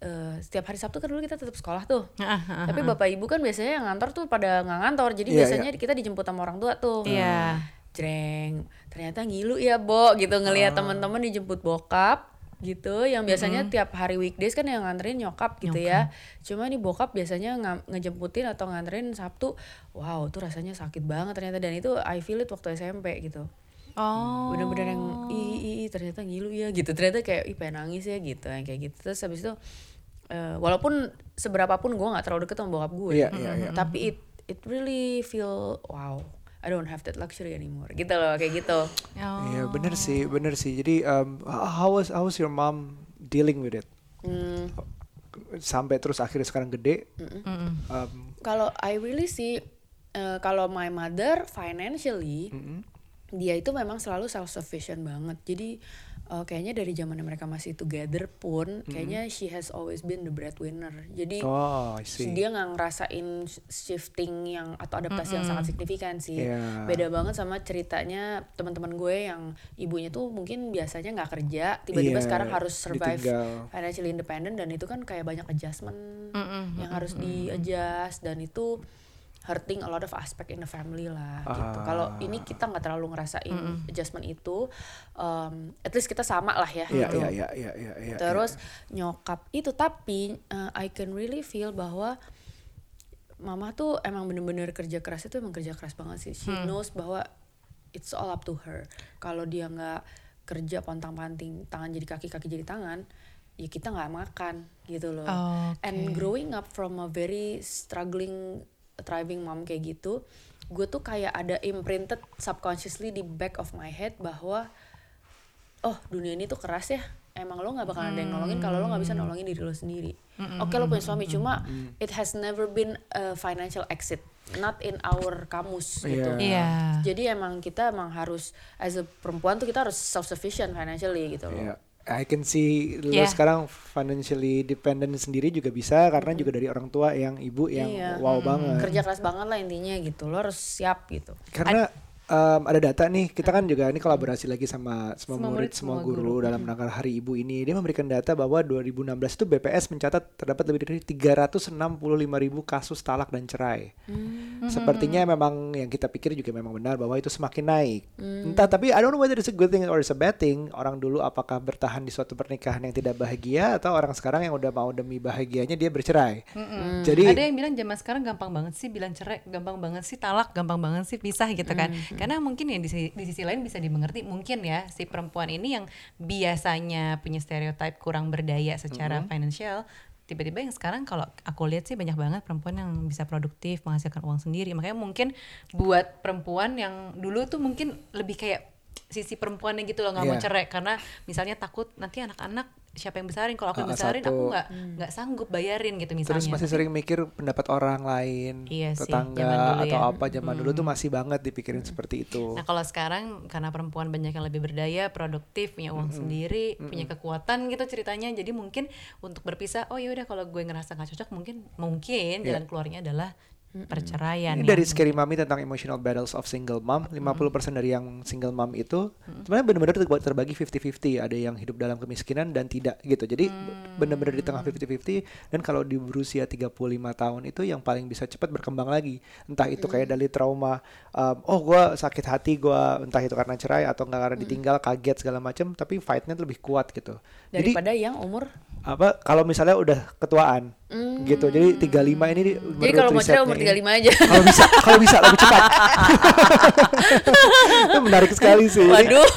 S3: Eh, setiap hari Sabtu kan dulu kita tetap sekolah tuh. Tapi bapak ibu kan biasanya yang ngantor tuh pada nggak ngantor. Jadi
S2: Iya,
S3: biasanya kita dijemput sama orang tua tuh.
S1: Iya.
S3: jreng. Ternyata ngilu ya bo gitu. Ngelihat
S2: Ah.
S3: teman-teman dijemput bokap gitu. Yang biasanya
S2: Mm-hmm.
S3: tiap hari weekdays kan yang nganterin nyokap gitu ya. Cuma nih bokap biasanya nga- ngejemputin atau nganterin sabtu. Wow tuh rasanya sakit banget ternyata. Dan itu I feel it waktu SMP gitu.
S1: Oh.
S3: bener-bener yang ih, ih, ternyata ngilu ya gitu. Ternyata kayak ih pengen nangis ya gitu. Yang kayak gitu. Terus habis itu eh, walaupun seberapa pun gue nggak terlalu deket sama bokap gue
S2: Iya, iya, iya.
S3: tapi it it really feel wow I don't have that luxury anymore gitu loh kayak gitu
S1: Oh.
S2: Iya bener sih, bener sih. Jadi um, how was how was your mom dealing with it?
S3: Hmm,
S2: Sampai terus akhirnya sekarang gede.
S1: Mm-mm.
S2: Um,
S3: kalau I really sih eh, kalau my mother financially dia itu memang selalu self sufficient banget jadi eh, kayaknya dari zaman mereka masih together pun kayaknya she has always been the breadwinner. Jadi
S2: oh,
S3: dia nggak ngerasain shifting yang atau adaptasi yang sangat signifikan sih.
S2: Iya.
S3: beda banget sama ceritanya teman-teman gue yang ibunya tuh mungkin biasanya nggak kerja tiba-tiba
S2: Iya,
S3: sekarang harus survive
S2: ditinggal.
S3: financially independent dan itu kan kayak banyak adjustment
S1: Mm-mm,
S3: yang harus di adjust dan itu hurting a lot of aspect in the family lah gitu.
S2: Ah.
S3: Kalau ini kita nggak terlalu ngerasain adjustment itu, um, at least kita sama lah ya.
S2: Iya,
S3: gitu.
S2: iya, iya, iya, iya, iya.
S3: Terus nyokap itu tapi uh, I can really feel bahwa mama tuh emang bener-bener kerja keras itu emang kerja keras banget sih. She knows bahwa it's all up to her. Kalau dia nggak kerja pontang-panting, tangan jadi kaki, kaki jadi tangan, ya kita nggak makan gitu loh.
S1: Oke.
S3: And growing up from a very struggling, thriving mom kayak gitu, gue tuh kayak ada imprinted subconsciously di back of my head bahwa oh dunia ini tuh keras ya. Emang lo nggak bakalan ada yang nolongin kalau lo nggak bisa nolongin diri lo sendiri. Oke lo punya suami cuma it has never been a financial exit not in our kamus gitu.
S2: Iya.
S1: Iya.
S3: jadi emang kita emang harus as a perempuan tuh kita harus self sufficient financially gitu loh.
S2: Iya. I can see lu
S1: Yeah.
S2: sekarang financially dependent sendiri juga bisa karena juga dari orang tua yang ibu yang
S3: Iya.
S2: wow banget.
S3: kerja keras banget lah intinya gitu lo harus siap gitu
S2: Karena em, ada data nih, kita kan juga ini kolaborasi lagi sama semua,
S1: Semua
S2: murid,
S1: murid,
S2: semua
S1: semua
S2: guru, dalam rangka Hari Ibu ini. Dia memberikan data bahwa 2016 itu BPS mencatat terdapat lebih dari 365 ribu kasus talak dan cerai. Sepertinya memang yang kita pikir juga memang benar bahwa itu semakin naik. Entah tapi I don't know whether it's a good thing or it's a bad thing. Orang dulu apakah bertahan di suatu pernikahan yang tidak bahagia atau orang sekarang yang udah mau demi bahagianya dia bercerai. Jadi
S1: ada yang bilang zaman sekarang gampang banget sih bilang cerai, gampang banget sih talak, gampang banget sih pisah gitu kan. Karena mungkin yang di, di sisi lain bisa dimengerti mungkin ya si perempuan ini yang biasanya punya stereotip kurang berdaya secara financial tiba-tiba yang sekarang kalau aku lihat sih banyak banget perempuan yang bisa produktif menghasilkan uang sendiri. Makanya mungkin buat perempuan yang dulu tuh mungkin lebih kayak sisi perempuannya gitu loh nggak mau
S2: Iya.
S1: cerai. Karena misalnya takut nanti anak-anak siapa yang besarin kalau aku yang
S2: Ah,
S1: besarin aku
S2: satu.
S1: nggak nggak sanggup bayarin gitu misalnya
S2: Terus masih sering mikir pendapat orang lain,
S1: Iya sih,
S2: tetangga
S1: zaman dulu
S2: atau
S1: ya.
S2: apa zaman dulu tuh masih banget dipikirin seperti itu.
S1: Nah kalau sekarang karena perempuan banyak yang lebih berdaya, produktif, punya uang sendiri, punya kekuatan gitu ceritanya. Jadi mungkin untuk berpisah, oh yaudah kalau gue ngerasa nggak cocok, mungkin mungkin jalan keluarnya adalah perceraian.
S2: Ini
S1: ya.
S2: dari Scary Mommy tentang emotional battles of single mom, 50% dari yang single mom itu sebenarnya benar-benar terba- terbagi 50-50. Ada yang hidup dalam kemiskinan dan tidak gitu. Jadi benar-benar di tengah 50-50 dan kalau di berusia 35 tahun itu yang paling bisa cepat berkembang lagi. Entah itu kayak dari trauma um, oh gua sakit hati gua entah itu karena cerai atau enggak karena ditinggal, kaget segala macam, tapi fightnya lebih kuat gitu. Jadi
S3: daripada yang umur
S2: apa kalau misalnya udah ketuaan gitu. Jadi 35 ini di-
S3: jadi
S2: menurut
S3: kalau mau cerai umur 35 aja.
S2: Kalau bisa kalau bisa lebih cepat. Itu menarik sekali sih.
S3: Waduh.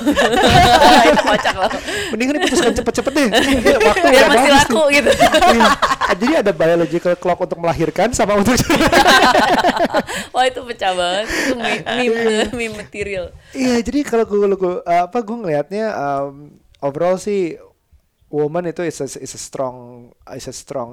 S3: Itu kocak loh.
S2: Mendingan diputuskan cepet-cepet deh. Waktu
S3: biar masih laku
S2: nih.
S3: gitu.
S2: Iya. jadi ada biological clock untuk melahirkan sama untuk
S3: wah itu pecah banget. Itu meme meme, meme material.
S2: Iya jadi kalau gue gue apa gue ngelihatnya um, overall sih woman itu is a, is a strong is a strong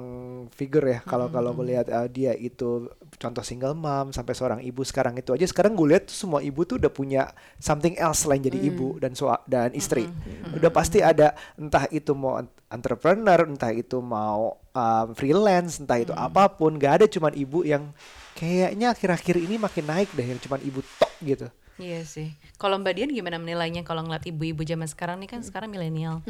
S2: figure ya. Kalau kalau gue lihat uh, dia itu contoh single mom sampai seorang ibu sekarang itu aja sekarang gue lihat semua ibu tuh udah punya something else selain jadi ibu dan sua dan istri. Udah pasti ada entah itu mau en- entrepreneur entah itu mau um, freelance entah itu apa pun gak ada cuman ibu yang kayaknya akhir-akhir ini makin naik deh yang cuman ibu tok gitu.
S1: Iya sih. Kalau Mbak Dian gimana menilainya kalau ngeliat ibu-ibu zaman sekarang? Nih kan sekarang milenial.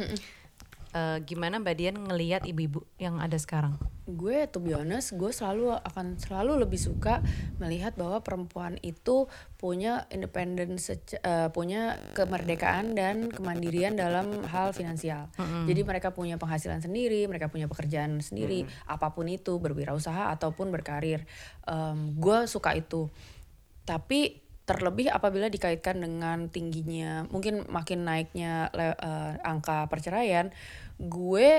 S1: Eh, gimana Mbak Dian ngelihat ibu-ibu yang ada sekarang?
S3: gue to be honest gue selalu akan selalu lebih suka melihat bahwa perempuan itu punya independen sece- eh, punya kemerdekaan dan kemandirian dalam hal finansial. Jadi mereka punya penghasilan sendiri mereka punya pekerjaan sendiri apa pun itu berwirausaha ataupun berkarir. Em, gue suka itu. Tapi terlebih apabila dikaitkan dengan tingginya mungkin makin naiknya eh, angka perceraian gue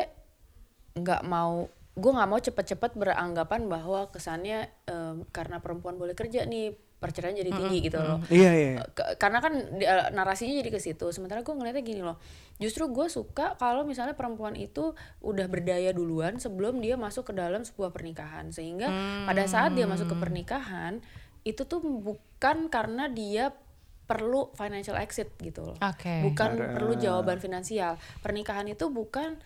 S3: nggak mau gue nggak mau cepet-cepet beranggapan bahwa kesannya em, karena perempuan boleh kerja nih perceraian jadi tinggi gitu loh.
S2: Iya iya. iya.
S3: Ke- karena kan eh, narasinya jadi ke situ. Sementara gue ngeliatnya gini loh. Justru gue suka kalau misalnya perempuan itu udah berdaya duluan sebelum dia masuk ke dalam sebuah pernikahan. Sehingga pada saat dia masuk ke pernikahan itu tuh bukan karena dia perlu financial exit gitu loh.
S1: Oke.
S3: bukan
S2: Karena-
S3: perlu jawaban finansial. Pernikahan itu bukan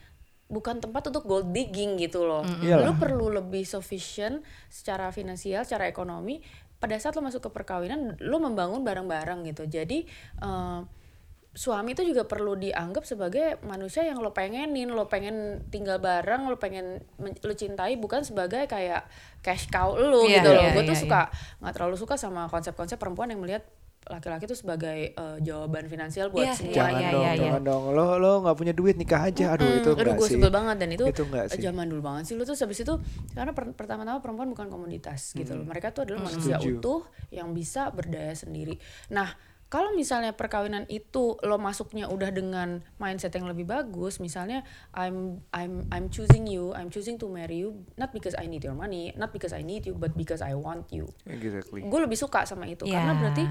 S3: bukan tempat untuk gold digging gitu loh.
S2: Iyalah.
S3: lu perlu lebih sufficient secara finansial secara ekonomi. Pada saat lo masuk ke perkawinan lo membangun bareng-bareng gitu. Jadi eh, suami itu juga perlu dianggap sebagai manusia yang lo pengenin lo pengen tinggal bareng lo pengen men- lo cintai bukan sebagai kayak cash cow lo
S1: Iya,
S3: gitu loh.
S1: iya,
S3: gue tuh
S1: iya,
S3: suka nggak terlalu suka sama konsep-konsep perempuan yang melihat laki-laki itu sebagai eh, jawaban finansial buat
S1: Iya,
S3: semua
S2: Jangan
S1: iya,
S2: dong,
S1: iya, iya.
S2: jangan dong. Lo lo nggak punya duit nikah aja. Aduh itu
S3: Aduh
S2: enggak
S3: gue
S2: sih.
S3: sebel banget dan itu,
S2: Itu enggak sih.
S3: zaman dulu banget sih lu tuh habis itu karena per- pertama-tama perempuan bukan komoditas gitu loh mereka tuh adalah manusia
S2: Setuju.
S3: utuh yang bisa berdaya sendiri nah kalau misalnya perkawinan itu lo masuknya udah dengan mindset yang lebih bagus misalnya I'm I'm I'm choosing you I'm choosing to marry you not because I need your money not because I need you but because I want you
S2: Exactly.
S3: gue lebih suka sama itu
S1: Ya.
S3: karena berarti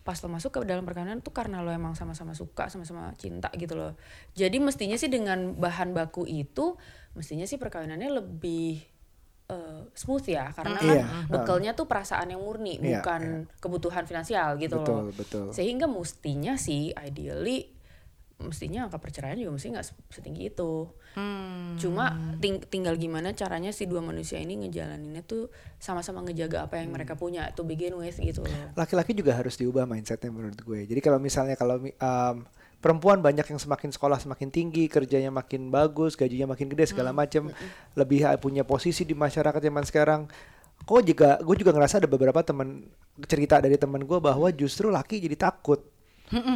S3: pas lo masuk ke dalam perkawinan tuh karena lo emang sama-sama suka sama-sama cinta gitu loh. Jadi mestinya sih dengan bahan baku itu mestinya sih perkawinannya lebih eh, smooth ya. Karena kan
S2: Iya,
S3: bekalnya tuh perasaan yang murni
S2: Iya,
S3: bukan kebutuhan finansial gitu
S2: Betul
S3: loh
S2: betul.
S3: sehingga mestinya sih ideally mestinya angka perceraian juga mesti nggak se- setinggi itu
S1: Hmm.
S3: cuma ting- tinggal gimana caranya si dua manusia ini ngejalaninnya tuh sama-sama ngejaga apa yang mereka punya to begin with gitu loh
S2: Laki-laki juga harus diubah mindsetnya menurut gue. Jadi kalau misalnya kalau um, perempuan banyak yang semakin sekolah semakin tinggi, kerjanya makin bagus, gajinya makin gede segala macam, lebih uh, punya posisi di masyarakat zaman sekarang. Kok juga gue juga ngerasa ada beberapa teman cerita dari teman gue bahwa justru laki jadi takut.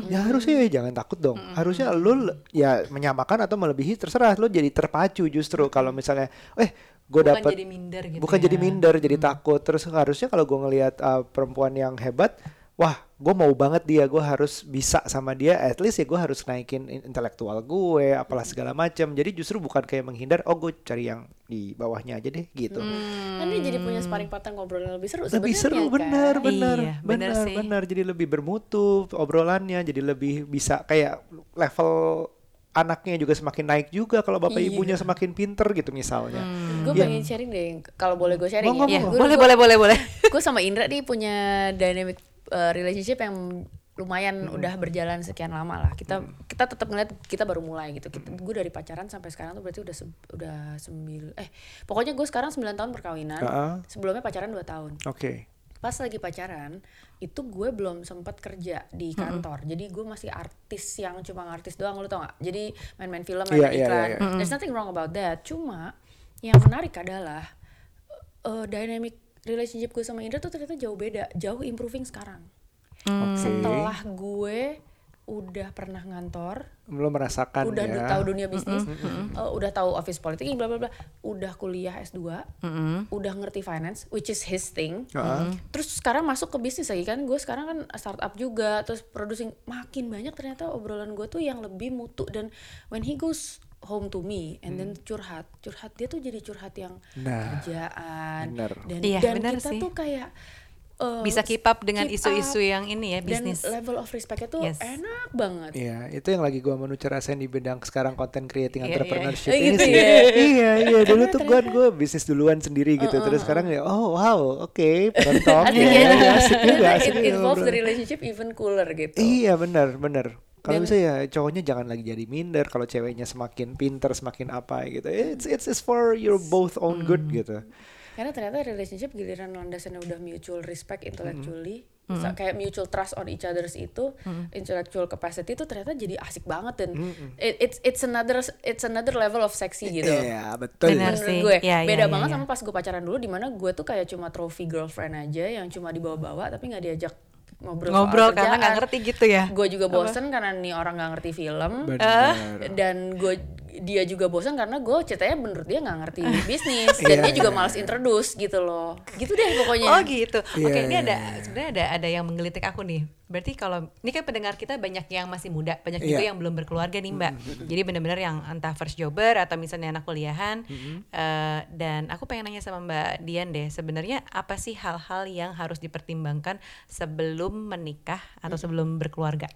S2: Ya harusnya ya jangan takut dong. Harusnya lu ya menyamakan atau melebihi terserah. Lu jadi terpacu justru kalau misalnya eh gue
S1: Bukan
S2: dapat
S1: jadi minder gitu
S2: bukan
S1: ya.
S2: jadi minder jadi takut terus harusnya kalau gue ngelihat uh, perempuan yang hebat wah gue mau banget dia gue harus bisa sama dia at least ya gue harus naikin in- intelektual gue apalah segala macam jadi justru bukan kayak menghindar oh gue cari yang di bawahnya aja deh gitu
S3: kan dia jadi punya sparring partner ngobrol yang lebih seru
S2: lebih seru
S3: kan?
S2: benar benar
S1: Iya, benar
S2: benar
S1: sih.
S2: benar jadi lebih bermutu obrolannya jadi lebih bisa kayak level anaknya juga semakin naik juga kalau bapak
S3: Iya.
S2: ibunya semakin pinter gitu misalnya
S3: gue
S2: Iya.
S3: pengen sharing deh kalau boleh gue sharing
S2: Monggo,
S3: ya,
S1: Ya,
S2: monggo.
S1: boleh boleh boleh boleh.
S3: gue sama Indra nih punya dynamic uh, relationship yang lumayan udah berjalan sekian lama lah. Kita kita tetap ngeliat kita baru mulai gitu. Kita gue dari pacaran sampai sekarang tuh berarti udah se- udah sembil eh pokoknya gue sekarang 9 tahun perkawinan.
S2: Ah.
S3: sebelumnya pacaran 2 tahun.
S2: Oke.
S3: Pas lagi pacaran itu gue belum sempat kerja di kantor. Jadi gue masih artis yang cuma artis doang lu tau gak jadi main-main film main
S2: Iya, iya,
S3: iklan.
S2: iya,
S3: there's nothing wrong about that. Cuma yang menarik adalah uh, dynamic relationship gue sama Indra tuh ternyata jauh beda jauh improving sekarang.
S2: Oke.
S3: Setelah gue udah pernah ngantor
S2: belum merasakan
S3: udah
S2: ya.
S3: tahu dunia bisnis uh, udah tahu office politik bla bla bla udah kuliah S2 udah ngerti finance which is his thing.
S2: Heeh.
S3: terus sekarang masuk ke bisnis lagi kan gue sekarang kan startup juga terus producing makin banyak ternyata obrolan gue tuh yang lebih mutu dan when he goes home to me and then curhat curhat dia tuh jadi curhat yang
S2: Nah,
S3: kerjaan
S2: bener.
S3: dan
S1: Iya,
S3: dan
S1: bener
S3: kita
S1: sih.
S3: tuh kayak uh,
S1: Bisa keep up dengan isu-isu yang ini ya bisnis.
S3: dan level of respectnya tuh
S1: Yes.
S3: enak banget
S2: Iya, itu yang lagi gua menuju rasain di bidang sekarang content creating
S1: Iya, iya.
S2: entrepreneurship
S3: Eh,
S2: ini
S3: gitu
S2: sih.
S3: ya?
S2: iya, iya, dulu tuh gua gua bisnis duluan sendiri gitu. Terus sekarang ya, oh wow, oke, penonton.
S3: Asik
S2: ya, asik juga, asik
S3: it involves the relationship even cooler gitu.
S2: Iya, benar, benar. Kalau bisa ya cowoknya jangan lagi jadi minder kalau ceweknya semakin pinter, semakin apa gitu. It's it's, it's for your both own good
S3: Hmm.
S2: gitu.
S3: Karena ternyata relationship giliran landasannya udah mutual respect intellectually,
S2: Hmm.
S3: sa- kayak mutual trust on each others itu, intellectual capacity itu ternyata jadi asik banget dan
S2: Hmm,
S3: it- it's it's another it's another level of sexy gitu.
S2: Iya, betul.
S1: Benar. Sih.
S3: gue
S1: Iya, iya,
S3: beda
S1: iya,
S3: banget
S1: iya.
S3: sama pas gue pacaran dulu di mana gue tuh kayak cuma trophy girlfriend aja yang cuma dibawa-bawa tapi nggak diajak ngobrol,
S1: Ngobrol
S3: soal
S1: karena nggak ngerti gitu ya.
S3: gue juga bosen karena nih orang nggak ngerti film
S2: Benar.
S3: dan gue dia juga bosan karena gue ceritanya menurut dia nggak ngerti bisnis dan
S2: Iya,
S3: dia juga
S2: iya.
S3: malas introduce gitu loh gitu deh pokoknya
S1: Oh gitu.
S2: Iya,
S1: Oke, ini
S2: iya,
S1: ada
S2: iya.
S1: sebenarnya ada ada yang menggelitik aku nih. Berarti kalau ini kan pendengar kita banyak yang masih muda, banyak juga
S2: Iya.
S1: yang belum berkeluarga nih Mbak. Jadi benar-benar yang entah first jobber atau misalnya anak kuliahan. Eh, dan aku pengen nanya sama Mbak Dian deh, sebenarnya apa sih hal-hal yang harus dipertimbangkan sebelum menikah atau sebelum berkeluarga?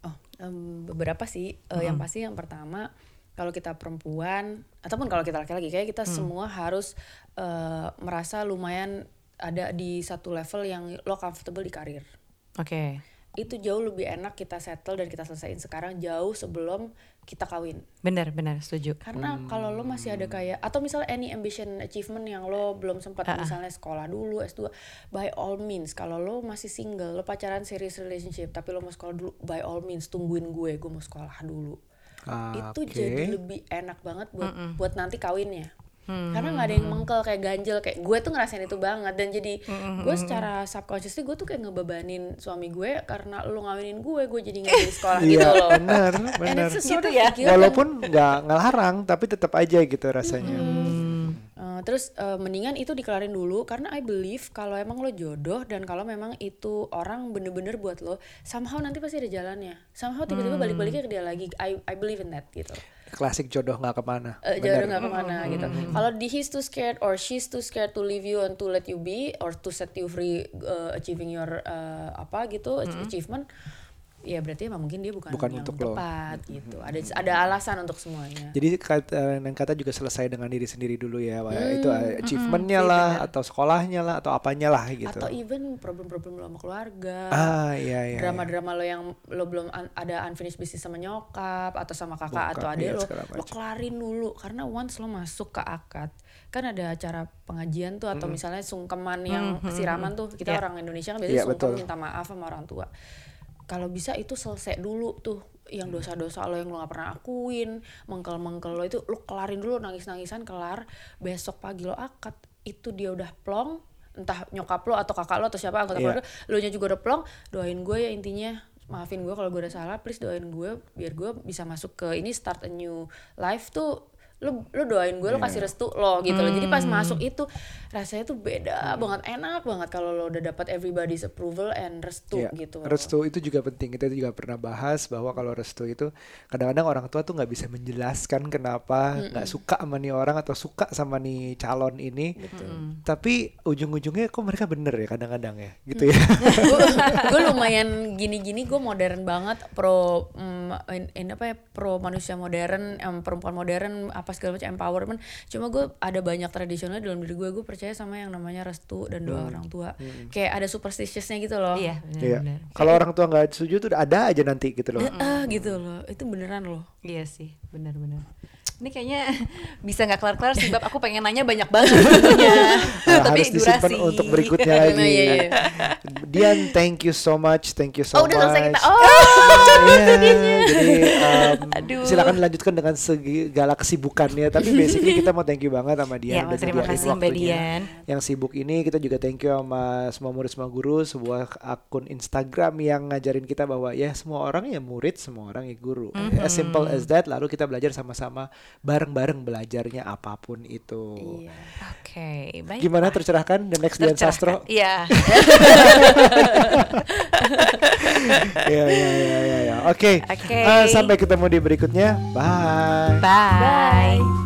S3: Oh, em, beberapa sih. Eh, Yang pasti yang pertama kalau kita perempuan ataupun kalau kita laki-laki kayak kita semua harus eh, merasa lumayan ada di satu level yang lo comfortable di karir.
S1: Oke.
S3: Itu jauh lebih enak kita settle dan kita selesaiin sekarang jauh sebelum kita kawin.
S1: Benar, benar, setuju.
S3: Karena kalau lo masih ada kayak atau misalnya any ambition achievement yang lo belum sempat misalnya sekolah dulu S2 by all means kalau lo masih single lo pacaran serious relationship tapi lo mau sekolah dulu by all means tungguin gue gue mau sekolah dulu
S2: Ah,
S3: itu jadi lebih enak banget buat buat nanti kawinnya.
S1: Hmm,
S3: karena nggak ada yang mengkel kayak ganjel kayak gue tuh ngerasain itu banget. Dan jadi gue secara subconsciously gue tuh kayak ngebebanin suami gue karena lo ngawinin gue gue jadi nggak jadi sekolah gitu
S2: Iya,
S3: loh and
S2: benar.
S3: it's a sort
S1: Gitu
S3: of
S1: ya?
S2: Walaupun nggak ngelarang, tapi tetap aja gitu rasanya.
S3: Uh, terus uh, mendingan itu dikelarin dulu karena I believe kalau emang lo jodoh dan kalau memang itu orang bener-bener buat lo somehow nanti pasti ada jalannya. Somehow tiba-tiba balik-baliknya ke dia lagi. I I believe in that gitu.
S2: Klasik jodoh nggak ke
S3: mana.
S2: Benar.
S3: jodoh nggak ke mana gitu. Kalau di he's too scared or she's too scared to leave you and to let you be or to set you free uh, achieving your uh, apa gitu achievement ya berarti emang mungkin dia bukan,
S2: Bukan
S3: yang
S2: untuk lo.
S3: tepat gitu ada ada alasan untuk semuanya
S2: Jadi kata dan kata juga selesai dengan diri sendiri dulu ya,
S3: Hmm,
S2: itu uh, achievementnya lah, atau sekolahnya lah, atau apanya lah gitu.
S3: atau even problem-problem lo sama keluarga
S2: ah iya iya.
S3: drama-drama lo yang lo belum un- ada unfinished business sama nyokap atau sama kakak
S2: Bokap,
S3: atau adik
S2: iya,
S3: lo lo kelarin dulu karena once lo masuk ke akad kan ada acara pengajian tuh atau misalnya sungkeman yang siraman tuh kita
S1: Iya.
S3: orang Indonesia kan biasanya
S2: Iya,
S3: sungkem
S2: betul.
S3: minta maaf sama orang tua kalau bisa itu selesai dulu tuh yang dosa-dosa lo yang lo gak pernah akuin mengkel-mengkel lo itu lo kelarin dulu nangis-nangisan kelar besok pagi lo akad itu dia udah plong entah nyokap lo atau kakak lo atau siapa anggota
S2: Iya.
S3: keluarga lo nya juga udah plong doain gue ya intinya maafin gue kalau gue udah salah please doain gue biar gue bisa masuk ke ini start a new life tuh lo lo doain gue lo
S2: Iya.
S3: kasih restu lo gitu loh jadi
S2: Hmm.
S3: pas masuk itu rasanya tuh beda banget enak banget kalau lo udah dapat everybody's approval and restu
S2: Iya,
S3: gitu.
S2: Restu itu juga penting. Kita juga pernah bahas bahwa kalau restu itu kadang-kadang orang tua tuh nggak bisa menjelaskan kenapa nggak suka sama nih orang atau suka sama nih calon ini. Tapi ujung-ujungnya kok mereka bener ya kadang-kadang ya, gitu ya.
S3: gue lumayan gini-gini gue modern banget pro mm, in, in apa ya pro manusia modern em, perempuan modern apa segala macam empowerment. Cuma gue ada banyak tradisional dalam diri gue gue percaya sama yang namanya restu dan doa orang tua. Kayak ada superstitiousnya gitu loh.
S1: Iya,
S2: Iya. Kalau orang tua nggak setuju tuh ada aja nanti gitu loh.
S3: Eh, ah gitu loh. Itu beneran loh.
S1: Iya sih, benar-benar. Ini kayaknya bisa nggak kelar-kelar sih, bab aku pengen nanya banyak banget sebenarnya.
S2: Nah,
S1: Tapi
S2: harus disimpan
S1: durasi.
S2: untuk berikutnya lagi.
S3: Nah, iya, iya.
S2: Dian, thank you so much, thank you so
S3: oh udah
S2: much.
S3: selesai kita oh
S2: Iya, jadi um,
S1: Aduh.
S2: silakan dilanjutkan dengan segala kesibukannya. Tapi basically kita mau thank you banget sama Dian.
S1: Ya,
S2: udah
S1: terima kasih Mbak. Dian.
S2: Yang sibuk ini kita juga thank you sama semua murid semua guru, sebuah akun Instagram yang ngajarin kita bahwa ya semua orang ya murid, semua orang ya guru.
S1: Mm-hmm.
S2: As simple as that. Lalu kita belajar sama-sama bareng-bareng belajarnya apa pun itu.
S3: iya
S1: Oke, baik.
S2: Gimana tercerahkan the next Dian Sastro?
S1: Iya.
S2: Iya iya iya iya. Oke.
S1: Oke.
S2: Eh, sampai ketemu di berikutnya. Bye.
S1: Bye.